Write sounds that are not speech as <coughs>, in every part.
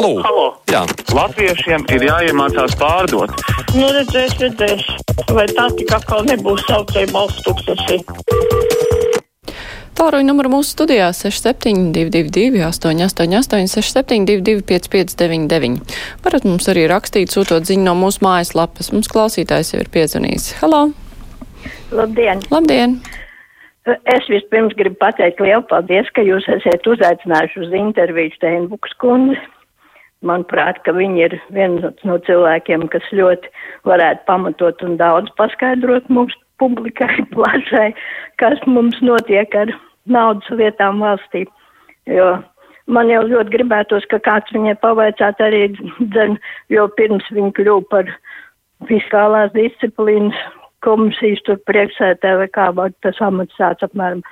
Halo! Halo. Jā. Latviešiem ir jāiemācās pārdot. Nu, redzēs, redzēs. Vai tā tik atkal nebūs saucēja balsts tūkstoši? Tālruņa numuru mūsu studijā 6722, 888, 672, 559, varat mums arī rakstīt, sūtot ziņu no mūsu mājaslapas. Mums klausītājs jau ir piezvanījis. Halo! Labdien! Labdien! Es vispirms gribu pateikt lielu paldies, ka jūs esat uzaicinājuši uz interviju Steinbuks kundzi. Manuprāt, ka viņi ir viens no cilvēkiem, kas ļoti varētu pamatot un daudz paskaidrot mums publikai <laughs> plašai, kas mums notiek ar naudas lietām valstī. Jo man jau ļoti gribētos, ka kāds viņai pavaicāt arī dzen, jo pirms viņa kļuva par fiskālās disciplīnas komisijas tur priekšsētē vai kā tas amats tāds apmēram.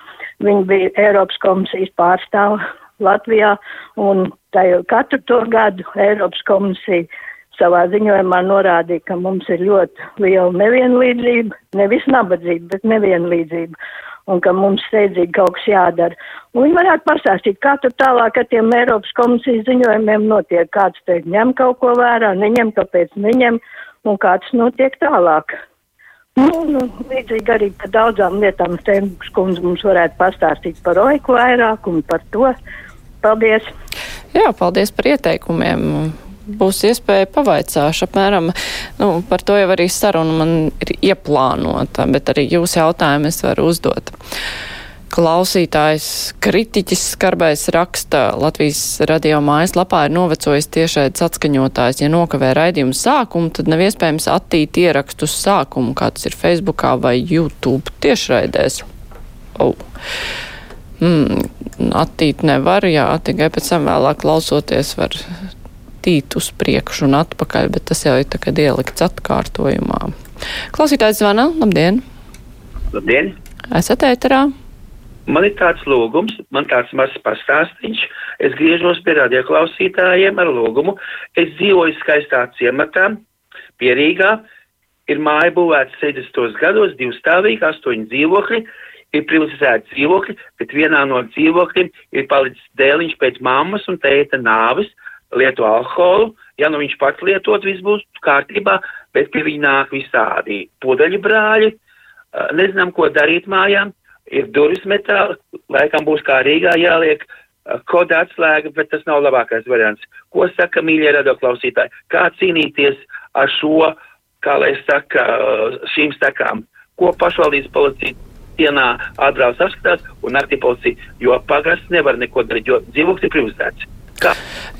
Viņa bija Eiropas komisijas pārstāva Latvijā un tajā katru to gadu Eiropas komisija savā ziņojumā norādīja, ka mums ir ļoti liela nevienlīdzība, nevis nabadzība, bet nevienlīdzība, un ka mums steidzīgi kaut kas jādara. Un viņi varētu pastāstīt, kā tur tālāk ar tiem Eiropas komisijas ziņojumiem notiek, kāds te ņem kaut ko vērā, neņem, kāpēc neņem, un kāds notiek tālāk. Nu, nu, līdzīgi arī par daudzām lietām Steinbuks kundze mums varētu pastāstīt par oiku vairāk un par to. Paldies! Jā, paldies par ieteikumiem. Būs iespēja pavaicāšu apmēram, nu, par to jau arī saruna man ir ieplānota, bet arī jūs jautājumu es varu uzdot. Klausītājs kritiķis skarbais raksta Latvijas radio mājaslapā ir novecojis tiešais atskaņotājs. Ja nokavē raidījumu sākumu, tad nav iespējams attīt ierakstu uz sākumu, kā tas ir Facebookā vai YouTube tiešraidēs. Oh. Mm, attīt nevar, jā, tikai pēc tam vēlāk klausoties var tīt uz priekšu un atpakaļ, bet tas jau ir tagad ielikts atkārtojumā. Klausītājs zvana, labdien! Labdien! Esat ēterā? Man ir tāds lūgums, man tāds mazs pastāstīns. Es griežos pie radioklausītājiem ar lūgumu. Es dzīvoju skaistā ciematā, pierīgā. Ir māja būvēta 60. gados, divstāvīga, astoņi dzīvokļi. Ir privatizēti dzīvokļi, bet vienā no dzīvokļiem ir palicis dēliņš pēc mammas un tēta nāves, lieto alkoholu. Ja nu viņš pats lietot, viss būs kārtībā, bet pie viņa nāk visādi pudeļu brāļi. Nezinām, ko darīt mājām ir durvis metāli, laikam būs kā Rīgā jāliek koda atslēga, bet tas nav labākais variants. Ko saka mīļie radioklausītāji? Kā cīnīties ar šo, kā lai saka, šīm stakām? Ko pašvaldības policija dienā atbrauc apskatās un naktī policija, jo pagasts nevar neko darīt, jo dzīvoklis ir privatizēts. Kā?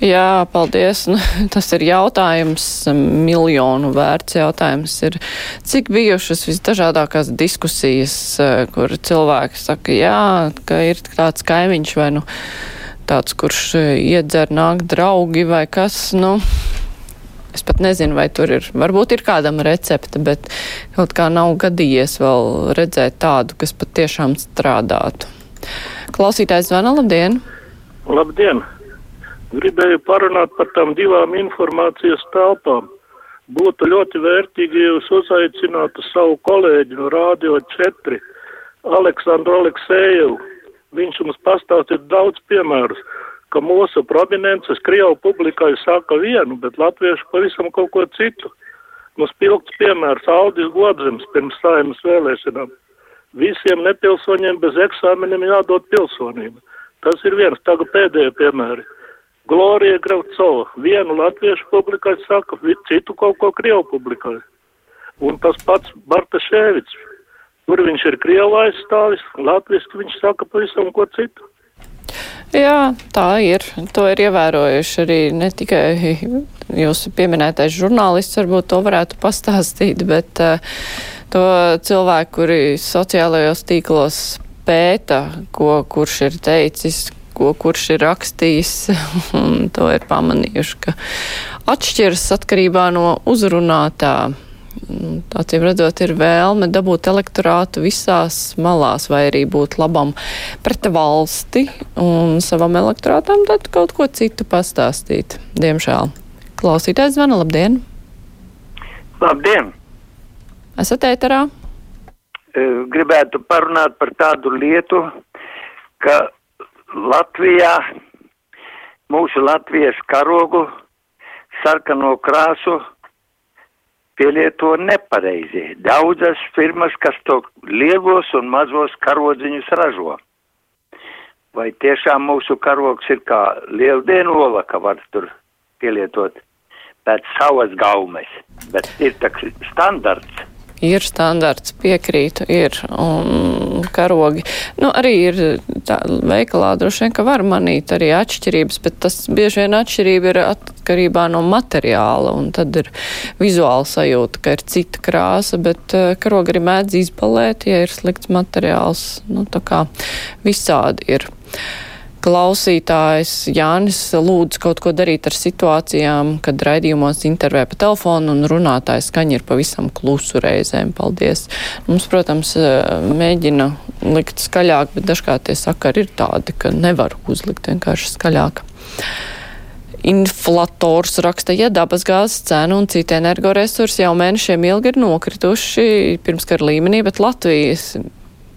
Jā, paldies. Nu, <laughs> tas ir jautājums, miljonu vērts jautājums ir, cik bijušas visdažādākās diskusijas, eh, kur cilvēki saka, jā, ka ir tāds kaimiņš vai nu tāds, kurš eh, iedzer nāk draugi vai kas, nu. Es pat nezinu, vai tur ir, varbūt ir kādam recepte, bet kaut kā nav gadījies vēl redzēt tādu, kas patiešām strādātu. Klausītājs zvana, labdien! Labdien! Gribēju parunāt par tām divām informācijas telpām. Būtu ļoti vērtīgi, ja jūs uzaicinātu savu kolēģi no Rādio 4, Aleksandru Aleksējevu. Viņš mums pastāstīja daudz piemērus, ka mūsu prominences Krievu publikai saka vienu, bet latviešu pavisam kaut ko citu. Mums pilgts piemērs Aldis Godzems pirms saimas vēlēšanām. Visiem nepilsoņiem bez eksāmeniem jādod pilsonība. Tas ir viens, tagad pēdējie piemēri. Glorija Graucova. Vienu latviešu publikai saka, citu kaut ko krievu publikai. Un tas pats Bartašēvits. Tur viņš ir krievu aizstāvis, latviski viņš saka pavisam ko citu. Jā, tā ir. To ir ievērojuši arī ne tikai jūsu pieminētais žurnālists, varbūt to varētu pastāstīt, bet uh, to cilvēku, kuri sociālajos tīklos pēta, ko kurš ir teicis, ko kurš ir rakstījis, <laughs> un to ir pamanījuši, ka atšķiras atkarībā no uzrunātā. Acīm redzot, ir vēlme dabūt elektorātu visās malās, vai arī būt labam pret valsti un savam elektorātam, tad kaut ko citu pastāstīt. Diemžēl. Klausītājs zvana, labdien! Labdien! Esat ēterā? Gribētu parunāt par tādu lietu, ka Latvijā mūsu latviešu karogu sarkano krāsu pielieto nepareizi. Daudzas firmas, kas to liegos un mazos karodziņus ražo. Vai tiešām mūsu karogs ir kā lieldienu ola, ka var tur pielietot pēc savas gaumes, bet ir tā standarts. Ir standarts, piekrītu, ir. Un karogi. Nu, arī ir tā veikalā droši vien, ka var manīt arī atšķirības, bet tas bieži vien atšķirība ir atkarībā no materiāla. Un tad ir vizuāla sajūta, ka ir cita krāsa, bet uh, karogi arī mēdz izbalēt, ja ir slikts materiāls. Nu, tā kā visādi ir klausītājs Jānis lūdz kaut ko darīt ar situācijām, kad raidījumos intervē pa telefonu un runātājs skaņa ir pavisam klusu reizēm. Paldies. Mums, protams, mēģina likt skaļāk, bet dažkārt tie sakari ir tādi, ka nevar uzlikt vienkārši skaļāk. Inflators raksta, ja dabasgāzes cena un citi energoresursi jau mēnešiem ilgi ir nokrituši pirms kara līmenī, bet Latvijas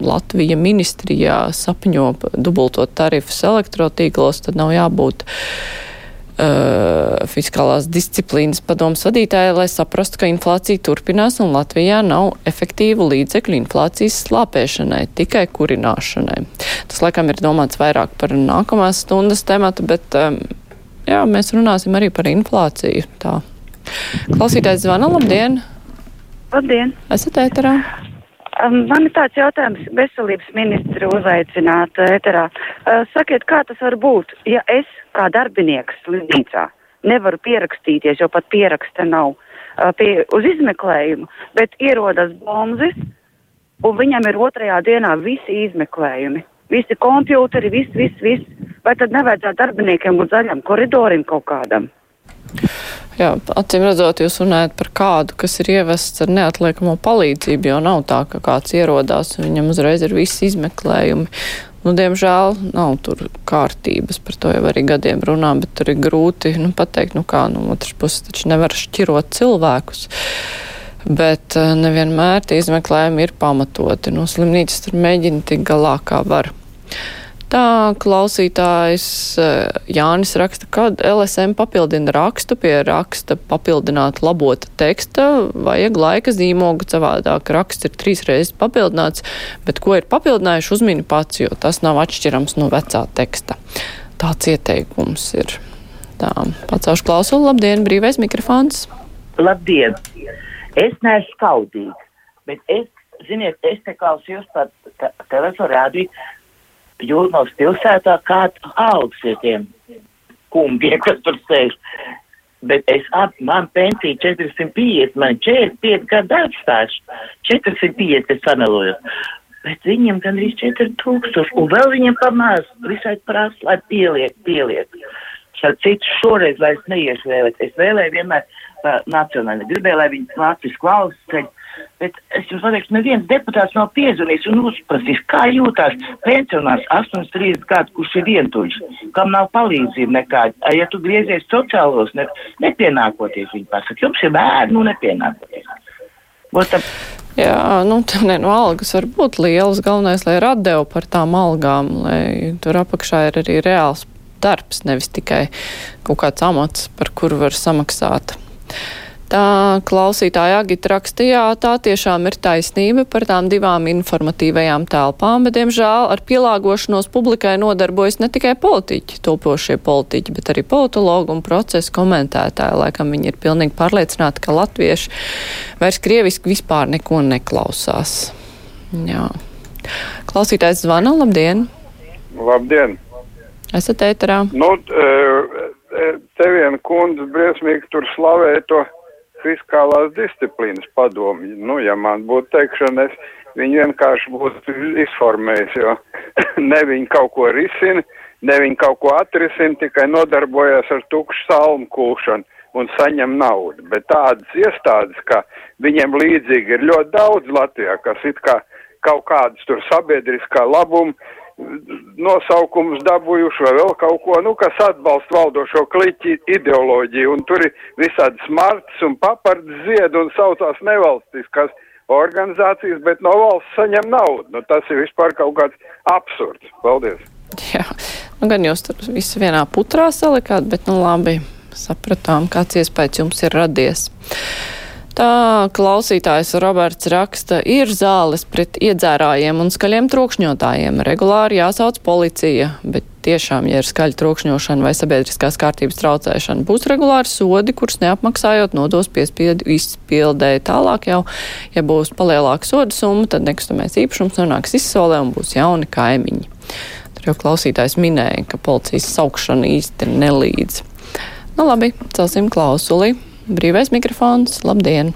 Latvija ministrijā sapņo dubultot tarifus elektrotīklos, tad nav jābūt uh, fiskālās disciplīnas padomas vadītāja, lai saprastu, ka inflācija turpinās un Latvijā nav efektīvu līdzekļu inflācijas slāpēšanai, tikai kurināšanai. Tas, laikam, ir domāts vairāk par nākamās stundas tematu, bet um, jā, mēs runāsim arī par inflāciju. Tā. Klausītājs zvana, labdien! Labdien! Esat ēterā? Um, man ir tāds jautājums, veselības ministru uzaicināt ēterā. Uh, sakiet, kā tas var būt, ja es kā darbinieks slimnīcā nevaru pierakstīties, jo pat pieraksta nav uh, pie, uz izmeklējumu, bet ierodas bombzis un viņam ir otrajā dienā visi izmeklējumi. Visi kompjūteri, viss, viss, viss. Vai tad nevajadzētu darbiniekiem būt zaļam koridorim kaut kādam? Jā, acīm redzot, jūs runājat par kādu, kas ir ievests ar neatliekamo palīdzību, jo nav tā, ka kāds ierodās un viņam uzreiz ir visi izmeklējumi. Nu, diemžēl nav tur kārtības, par to jau arī gadiem runā, bet tur ir grūti nu, pateikt, nu kā no otras puses taču nevar šķirot cilvēkus. Bet uh, nevienmēr tie izmeklējumi ir pamatoti. Nu, slimnīcas tur mēģina tik galā, kā var. Tā klausītājs eh, Jānis raksta, kad LSM papildina rakstu pie raksta papildināt labota teksta, vajag laika zīmogu, savādāk raksts ir trīs reizes papildināts, bet ko ir papildinājuši uzmini pats, jo tas nav atšķirams no vecā teksta. Tāds ieteikums ir. Tā, pacaušu klausulu, labdien, brīvais mikrofons. Labdien! Es neesmu skaudīga, bet es, ziniet, es te klausījos par telefonu rādīju, Jūrmālas pilsētā kāda algas ir tiem kungiem, kas tur sēž. Bet es ap, man pensija 450, man 45 gadu darbstāsts, 450 es analojos. Bet viņiem gandrīz 4000, un vēl viņiem pamāz visai prasa, lai pieliek, pieliek. Šādi citu šoreiz vairs neiešu vēlēt. Es vēlēju vienmēr uh, nacionāli. Gribēju, lai viņi Latvijas ceļ Bet es jums pateikšu, neviens deputāts nav piezvanījis un uzprasījis, kā jūtās pensionārs 83 gadu, kurš ir vientuļš, kam nav palīdzība nekāda. Ja tu griezies sociālos, ne, nepienākoties, viņi pasaka, jums ir bērni, nu nepienākoties. Botam. Jā, nu, tā ne, nu, algas var būt lielas. Galvenais, lai ir atdevu par tām algām, lai tur apakšā ir arī reāls darbs, nevis tikai kaut kāds amats, par kuru var samaksāt. Tā klausītāja Agita rakstījā, tā tiešām ir taisnība par tām divām informatīvajām telpām, bet, diemžēl, ar pielāgošanos publikai nodarbojas ne tikai politiķi, topošie politiķi, bet arī politologi un procesu komentētāji. Laikam viņi ir pilnīgi pārliecināti, ka latvieši vairs krieviski vispār neko neklausās. Jā. Klausītājs zvana, labdien! Labdien! Esat ēterā? Nu, te viena kundze briesmīgi tur slavē to fiskālās disciplīnas padomu. Nu, ja man būtu teikšana, es viņu vienkārši būtu izformējis, jo <coughs> ne viņi kaut ko risina, ne viņi kaut ko atrisina, tikai nodarbojas ar tukšu salmu kūšanu un saņem naudu. Bet tādas iestādes, ka viņiem līdzīgi ir ļoti daudz Latvijā, kas it kā kaut kādas tur sabiedriskā labuma nosaukumus dabūjuši vai vēl kaut ko, nu, kas atbalsta valdošo kliķi ideoloģiju, un tur ir visādi smarts un papards zied un saucās nevalstiskas organizācijas, bet no valsts saņem naudu. Nu, tas ir vispār kaut kāds absurds. Paldies! Jā, Nu, gan jūs tur visu vienā putrā salikāt, bet nu labi, sapratām, kāds iespējas jums ir radies. Tā klausītājs Roberts raksta, ir zāles pret iedzērājiem un skaļiem trokšņotājiem. Regulāri jāsauc policija, bet tiešām, ja ir skaļa trokšņošana vai sabiedriskās kārtības traucēšana, būs regulāri sodi, kurus neapmaksājot nodos piespiedu izpildē. Tālāk jau, ja būs palielāka soda summa, tad nekustamais īpašums nonāks izsolē un būs jauni kaimiņi. Tur jau klausītājs minēja, ka policijas saukšana īsti nelīdz. Nu labi, celsim klausuli. Brīvais mikrofons, labdien!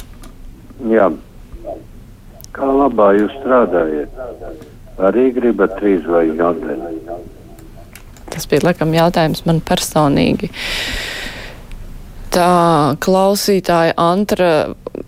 Jā, kā labā jūs strādājat? Arī gribat trīs vai jādara? Tas bija laikam jautājums man personīgi. Tā klausītāja Antra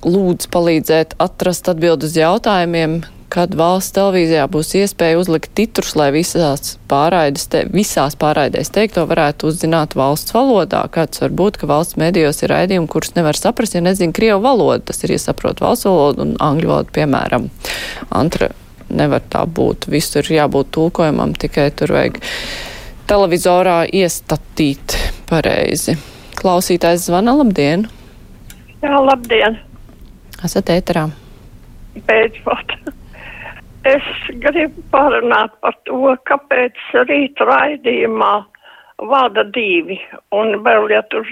lūdz palīdzēt atrast atbildi uz jautājumiem, kad valsts televīzijā būs iespēja uzlikt titrus, lai visās, pārraides te, visās pārraidēs teikto varētu uzzināt valsts valodā. Kāds var būt, ka valsts medijos ir raidījumi, kurus nevar saprast, ja nezinu krievu valodu. Tas ir, ja saprot valsts valodu un angļu valodu, piemēram. Antra nevar tā būt. Visur ir jābūt tulkojumam, tikai tur vajag televizorā iestatīt pareizi. Klausītājs zvana, labdien! Jā, labdien! Esat ēterā! Beidzot! Es gribu parunāt par to, kāpēc rīt raidījumā vada divi un vēl, ja tur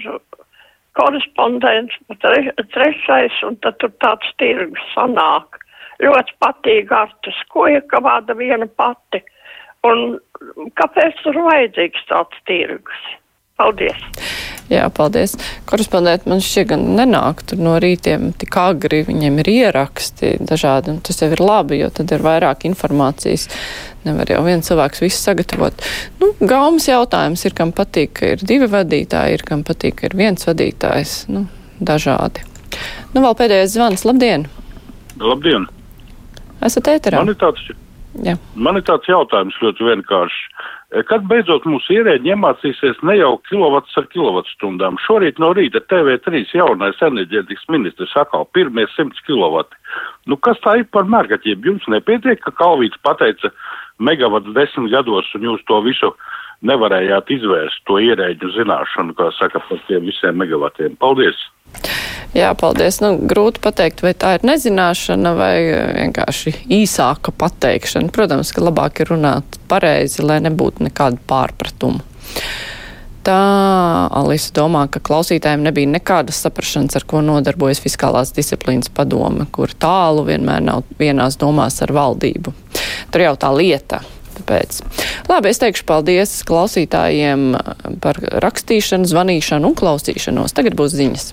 korespondents tre, trešais un tad tur tāds tirgus sanāk. Ļoti patīk Artus Koja, ka vada viena pati. Un kāpēc tur vajadzīgs tāds tirgus? Paldies! Jā, paldies. Korespondenti man šķiet gan nenāk tur no rītiem tik agri, viņiem ir ieraksti dažādi, un tas jau ir labi, jo tad ir vairāk informācijas. Nevar jau viens cilvēks visu sagatavot. Nu, gaumas jautājums ir, kam patīk, ka ir divi vadītāji, ir, kam patīk, ka ir viens vadītājs. Nu, dažādi. Nu, vēl pēdējais zvans. Labdien! Labdien! Esat ēterā? Man ir tāds, man ir tāds jautājums ļoti vienkāršs. Kad beidzot mūsu ierēģi iemācīsies ne jau kilovats ar kilovatstundām? Šorīt no rīta TV3 jaunais enerģētikas ministrs atkal pirmie 100 kilovati. Nu, kas tā ir par mērkaķiem? Jums nepietiek, ka Kalvīts pateica megavats desmit gados un jūs to visu nevarējāt izvērst, to ierēģu zināšanu, kā saka, par tiem visiem megavatiem. Paldies! Jā, paldies. Nu, grūti pateikt, vai tā ir nezināšana vai vienkārši īsāka pateikšana. Protams, ka labāk ir runāt pareizi, lai nebūtu nekādu pārpratumu. Tā Alisa domā, ka klausītājiem nebija nekādas saprašanas, ar ko nodarbojas fiskālās disciplīnas padome, kur tālu vienmēr nav vienās domās ar valdību. Tur jau tā lieta. Tāpēc. Labi, es teikšu paldies klausītājiem par rakstīšanu, zvanīšanu un klausīšanos. Tagad būs ziņas.